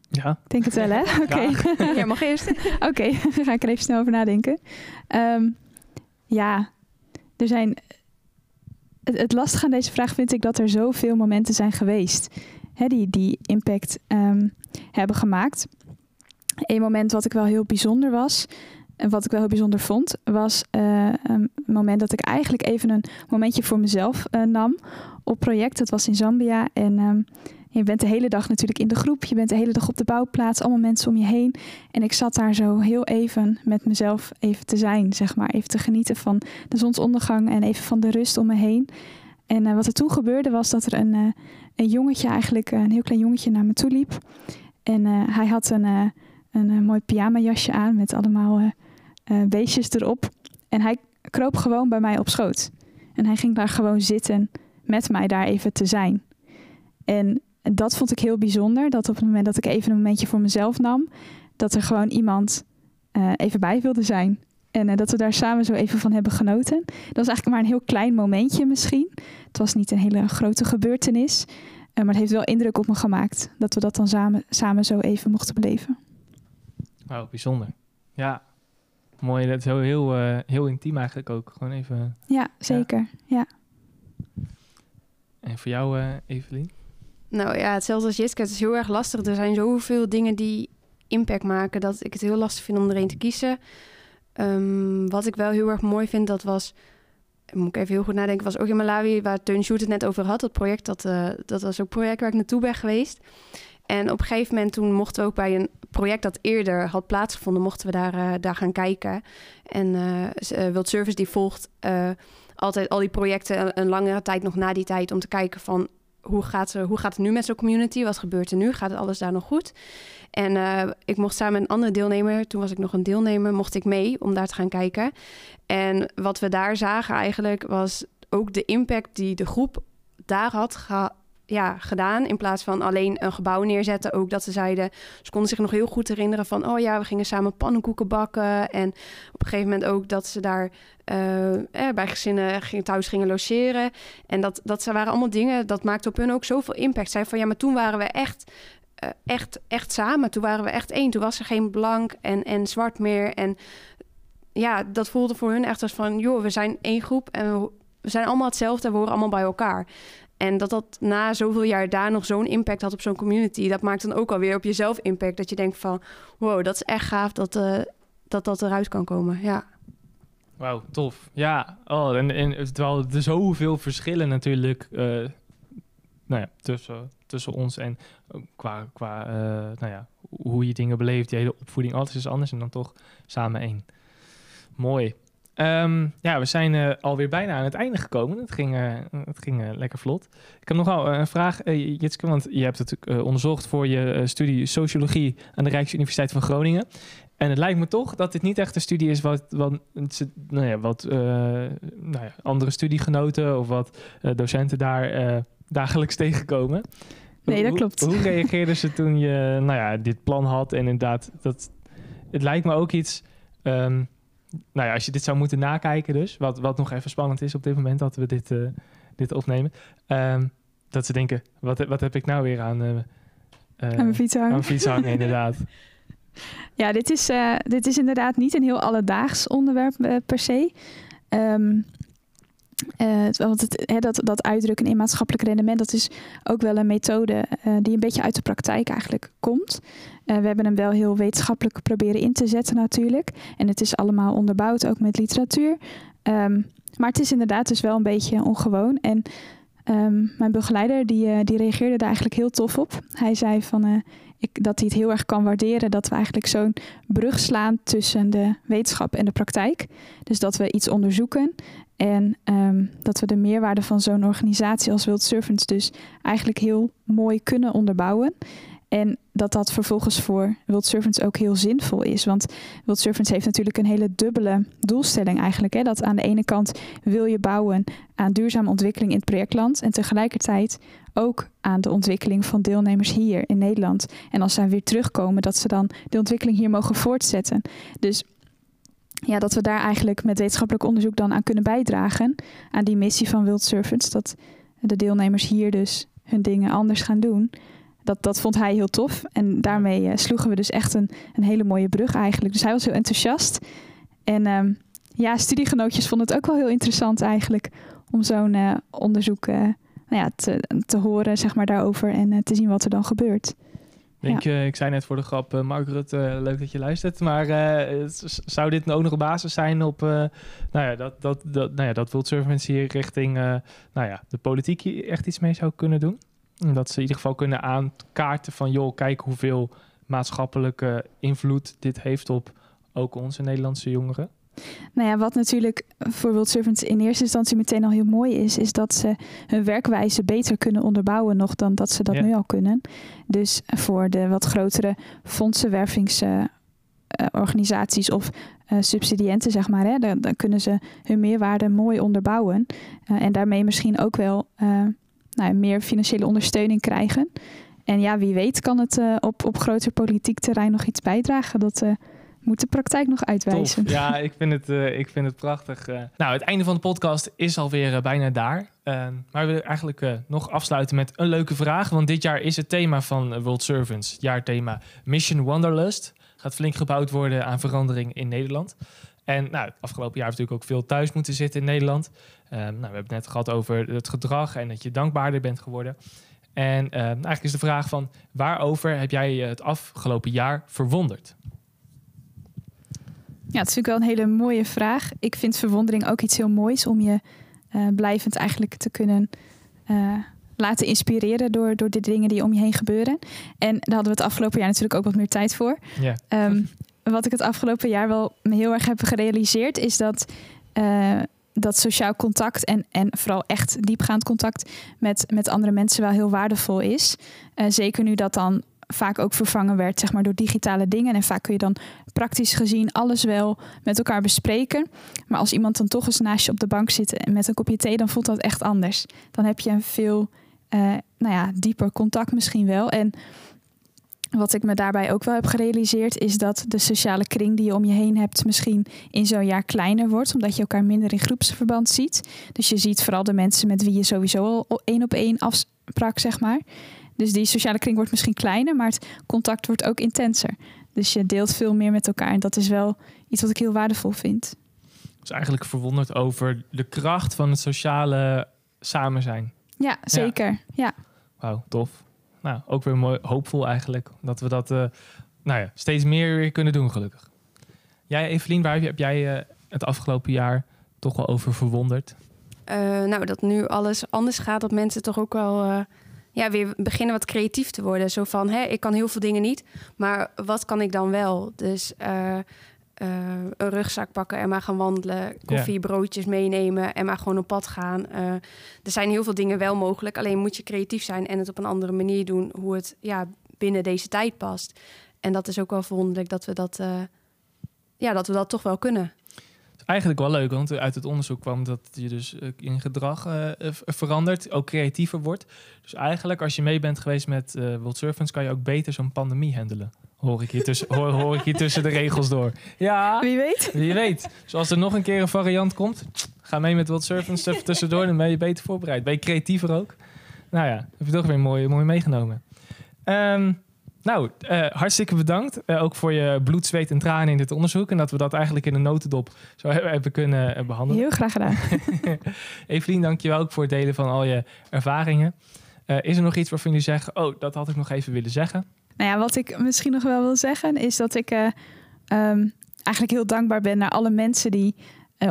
Ja. Ik denk het wel, hè? Oké. Okay. Ja. mag eerst. Oké, okay, ga ik er even snel over nadenken. Um, ja, er zijn het, lastige aan deze vraag vind ik dat er zoveel momenten zijn geweest hè, die, die impact um, hebben gemaakt. Een moment wat ik wel heel bijzonder was en wat ik wel heel bijzonder vond, was uh, een moment dat ik eigenlijk even een momentje voor mezelf uh, nam op project. Dat was in Zambia en um, je bent de hele dag natuurlijk in de groep, je bent de hele dag op de bouwplaats, allemaal mensen om je heen. En ik zat daar zo heel even met mezelf even te zijn, zeg maar. Even te genieten van de zonsondergang en even van de rust om me heen. En uh, wat er toen gebeurde was dat er een, uh, een jongetje, eigenlijk een heel klein jongetje, naar me toe liep. En hij had een, een, een mooi pyjamajasje aan met allemaal beestjes erop. En hij kroop gewoon bij mij op schoot. En hij ging daar gewoon zitten met mij daar even te zijn. En en dat vond ik heel bijzonder. Dat op het moment dat ik even een momentje voor mezelf nam, dat er gewoon iemand uh, even bij wilde zijn. En uh, dat we daar samen zo even van hebben genoten. Dat was eigenlijk maar een heel klein momentje misschien. Het was niet een hele grote gebeurtenis. Uh, maar het heeft wel indruk op me gemaakt dat we dat dan samen, samen zo even mochten beleven. Oh, bijzonder. Ja, mooi. Dat is heel, heel, eh, heel intiem eigenlijk ook. Gewoon even. Ja, zeker. Ja. En voor jou, eh Evelien? Nou ja, hetzelfde als Jitske. Het is heel erg lastig. Er zijn zoveel dingen die impact maken... dat ik het heel lastig vind om er een te kiezen. Ehm, wat ik wel heel erg mooi vind, dat was... Moet ik even heel goed nadenken, was ook in Malawi... waar Teun Sjoerd het net over had. Dat project, dat, eh, dat was ook project waar ik naartoe ben geweest. En op een gegeven moment toen mochten we ook bij een project dat eerder had plaatsgevonden... mochten we daar, eh, daar gaan kijken. En eh, World Service die volgt altijd al die projecten... een langere tijd nog na die tijd om te kijken van hoe gaat, ze, hoe gaat het nu met zo'n community? Wat gebeurt er nu? Gaat het alles daar nog goed? En eh, ik mocht samen met een andere deelnemer, toen was ik nog een deelnemer, mocht ik mee om daar te gaan kijken. En wat we daar zagen eigenlijk was ook de impact die de groep daar had ge- ja, gedaan. In plaats van alleen een gebouw neerzetten. Ook dat ze zeiden, ze konden zich nog heel goed herinneren van... oh ja, we gingen samen pannenkoeken bakken. En op een gegeven moment ook dat ze daar eh, eh, bij gezinnen thuis gingen logeren. En dat, dat ze waren allemaal dingen, dat maakte op hun ook zoveel impact. Zij van, ja, maar toen waren we echt... eh, echt, echt samen. Toen waren we echt één. Toen was er geen blank en, en zwart meer. En ja, dat voelde voor hun echt als van... joh, we zijn één groep en we, we zijn allemaal hetzelfde... en we horen allemaal bij elkaar. En dat dat na zoveel jaar daar nog zo'n impact had op zo'n community... dat maakt dan ook alweer op jezelf impact. Dat je denkt van, wow, dat is echt gaaf dat eh, dat, dat eruit kan komen. Ja. Wauw, tof. Ja, oh, en, en terwijl er zoveel verschillen natuurlijk eh, nou ja, tussen, tussen ons en ook qua, qua eh, nou ja, hoe je dingen beleeft, je hele opvoeding, alles is anders en dan toch samen één. Mooi. Ehm, ja, we zijn eh, alweer bijna aan het einde gekomen. Het ging, eh, het ging eh, lekker vlot. Ik heb nog wel een vraag, Jitske, want je hebt het onderzocht voor je studie Sociologie aan de Rijksuniversiteit van Groningen. En het lijkt me toch dat dit niet echt een studie is wat, wat, nou ja, wat nou ja, andere studiegenoten of wat docenten daar dagelijks tegenkomen. Nee, dat klopt. Hoe reageerden ze toen je nou ja, dit plan had? En inderdaad, dat, het lijkt me ook iets... ehm, nou ja, als je dit zou moeten nakijken dus, wat, wat nog even spannend is op dit moment dat we dit, eh, dit opnemen. ehm, dat ze denken, wat, wat heb ik nou weer aan, eh, Aan mijn fiets hangen. aan mijn fiets hangen, inderdaad. Ja, dit is, dit is inderdaad niet een heel alledaags onderwerp per se. Ehm, eh, want dat, dat uitdrukken in maatschappelijk rendement, dat is ook wel een methode eh, die een beetje uit de praktijk eigenlijk komt. Eh, we hebben hem wel heel wetenschappelijk proberen in te zetten natuurlijk. En het is allemaal onderbouwd, ook met literatuur. Ehm, maar het is inderdaad dus wel een beetje ongewoon. En ehm, mijn begeleider die, die reageerde daar eigenlijk heel tof op. Hij zei van, ik, dat hij het heel erg kan waarderen dat we eigenlijk zo'n brug slaan tussen de wetenschap en de praktijk. Dus dat we iets onderzoeken en ehm, dat we de meerwaarde van zo'n organisatie als World Servants dus eigenlijk heel mooi kunnen onderbouwen. En dat dat vervolgens voor World Servants ook heel zinvol is. Want World Servants heeft natuurlijk een hele dubbele doelstelling eigenlijk. Hè? Dat aan de ene kant wil je bouwen aan duurzame ontwikkeling in het projectland. En tegelijkertijd ook aan de ontwikkeling van deelnemers hier in Nederland. En als zij weer terugkomen, dat ze dan de ontwikkeling hier mogen voortzetten. Dus ja, dat we daar eigenlijk met wetenschappelijk onderzoek dan aan kunnen bijdragen. Aan die missie van World Servants. Dat de deelnemers hier dus hun dingen anders gaan doen. Dat, dat vond hij heel tof. En daarmee eh, sloegen we dus echt een, een hele mooie brug eigenlijk. Dus hij was heel enthousiast. En ehm, ja, studiegenootjes vonden het ook wel heel interessant eigenlijk. Om zo'n eh, onderzoek eh, nou ja, te, te horen zeg maar, daarover. En eh, te zien wat er dan gebeurt. Denk, eh, ik zei net voor de grap, eh, Margaret, eh, leuk dat je luistert. Maar eh, zou dit ook nog een basis zijn op eh, nou ja, dat, dat, dat, nou ja, dat hier richting eh, nou ja, de politiek hier echt iets mee zou kunnen doen? En Dat ze in ieder geval kunnen aankaarten van, joh, kijk hoeveel maatschappelijke invloed dit heeft op ook onze Nederlandse jongeren. Nou ja, wat natuurlijk voor World Servants in eerste instantie meteen al heel mooi is, is dat ze hun werkwijze beter kunnen onderbouwen nog dan dat ze dat Ja. nu al kunnen. Dus voor de wat grotere fondsenwervingsorganisaties of eh, subsidiënten, zeg maar, hè, dan, dan kunnen ze hun meerwaarde mooi onderbouwen. Eh, en daarmee misschien ook wel eh, nou, meer financiële ondersteuning krijgen. En ja, wie weet kan het op, op groter politiek terrein nog iets bijdragen. Dat moet de praktijk nog uitwijzen. Ja, ik vind het, eh, ik vind het prachtig. eh. Nou, het einde van de podcast is alweer eh, bijna daar. Eh, maar we willen eigenlijk nog afsluiten met een leuke vraag. Want dit jaar is het thema van World Servants, jaarthema Mission Wanderlust. gaat flink gebouwd worden aan verandering in Nederland. En nou, het afgelopen jaar heb natuurlijk ook veel thuis moeten zitten in Nederland. Ehm, nou, we hebben het net gehad over het gedrag en dat je dankbaarder bent geworden. En ehm, eigenlijk is de vraag van waarover heb jij het afgelopen jaar verwonderd? Ja, het is natuurlijk wel een hele mooie vraag. Ik vind verwondering ook iets heel moois om je eh, blijvend eigenlijk te kunnen eh, laten inspireren door, door de dingen die om je heen gebeuren. En daar hadden we het afgelopen jaar natuurlijk ook wat meer tijd voor. Ja. Ehm, wat ik het afgelopen jaar wel heel erg heb gerealiseerd, is dat, eh, dat sociaal contact en, en vooral echt diepgaand contact met, met andere mensen wel heel waardevol is. Uh, zeker nu dat dan vaak ook vervangen werd zeg maar, door digitale dingen. En vaak kun je dan praktisch gezien alles wel met elkaar bespreken. Maar als iemand dan toch eens naast je op de bank zit en met een kopje thee, dan voelt dat echt anders. Dan heb je een veel uh, nou ja, dieper contact misschien wel. En wat ik me daarbij ook wel heb gerealiseerd, is dat de sociale kring die je om je heen hebt, misschien in zo'n jaar kleiner wordt, omdat je elkaar minder in groepsverband ziet. Dus je ziet vooral de mensen met wie je sowieso al één op één afsprak, zeg maar. Dus die sociale kring wordt misschien kleiner, maar het contact wordt ook intenser. Dus je deelt veel meer met elkaar. En dat is wel iets wat ik heel waardevol vind. Dus eigenlijk verwonderd over de kracht van het sociale samen zijn. Ja, zeker. Ja. ja. Wauw, tof. Nou, ook weer mooi, hoopvol eigenlijk. Dat we dat uh, nou ja, steeds meer weer kunnen doen, gelukkig. Jij, Evelien, waar heb jij uh, het afgelopen jaar toch wel over verwonderd? Uh, nou, dat nu alles anders gaat, dat mensen toch ook wel ja, weer beginnen wat creatief te worden. Zo van, hè, ik kan heel veel dingen niet, maar wat kan ik dan wel? Dus uh, uh, een rugzak pakken en maar gaan wandelen, koffie, broodjes meenemen en maar gewoon op pad gaan. Uh, er zijn heel veel dingen wel mogelijk, alleen moet je creatief zijn en het op een andere manier doen, hoe het ja, binnen deze tijd past. En dat is ook wel verwonderlijk dat we dat, ja, dat we dat toch wel kunnen eigenlijk wel leuk, want uit het onderzoek kwam dat je dus eh, in gedrag uh, verandert, ook creatiever wordt. Dus eigenlijk als je mee bent geweest met uh, World Servants, kan je ook beter zo'n pandemie handelen. Hoor ik, hier tussen, hoor, hoor ik hier tussen de regels door. Ja, wie weet. Wie weet. Zoals er nog een keer een variant komt, ga mee met World Servants even tussendoor, dan ben je beter voorbereid. Ben je creatiever ook? Nou ja, heb je toch weer mooi, mooi meegenomen. Um, nou, uh, hartstikke bedankt. Uh, ook voor je bloed, zweet en tranen in dit onderzoek. En dat we dat eigenlijk in een notendop zo hebben kunnen uh, behandelen. Heel graag gedaan. Evelien, dank je wel ook voor het delen van al je ervaringen. is er nog iets waarvan jullie zeggen, oh, dat had ik nog even willen zeggen? Nou ja, wat ik misschien nog wel wil zeggen, is dat ik um, eigenlijk heel dankbaar ben naar alle mensen die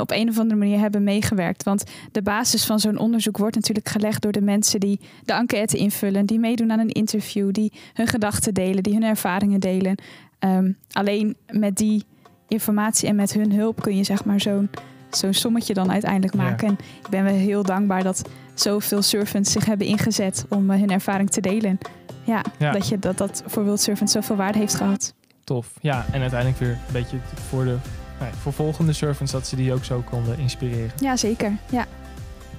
op een of andere manier hebben meegewerkt. Want de basis van zo'n onderzoek wordt natuurlijk gelegd door de mensen die de enquête invullen, die meedoen aan een interview, die hun gedachten delen, die hun ervaringen delen. Um, alleen met die informatie en met hun hulp kun je zeg maar zo'n zo'n sommetje dan uiteindelijk maken. Ja. En ik ben wel heel dankbaar dat zoveel servants zich hebben ingezet om uh, hun ervaring te delen. Ja, ja, Dat, je, dat dat voor World zoveel waarde heeft gehad. Tof. Ja, en uiteindelijk weer een beetje voor de nee, voor volgende servants dat ze die ook zo konden inspireren. Ja, zeker. Ja.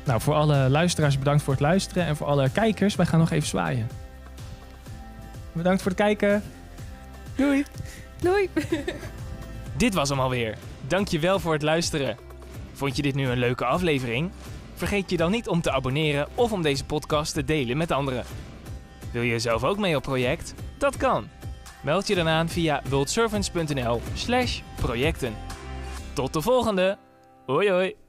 Nou, voor alle luisteraars bedankt voor het luisteren. En voor alle kijkers, wij gaan nog even zwaaien. Bedankt voor het kijken. Doei. Doei. dit was hem alweer. Dankjewel voor het luisteren. Vond je dit nu een leuke aflevering? Vergeet je dan niet om te abonneren of om deze podcast te delen met anderen. Wil je zelf ook mee op project? Dat kan. Meld je dan aan via worldservants.nl slash projecten. Tot de volgende. Hoi hoi.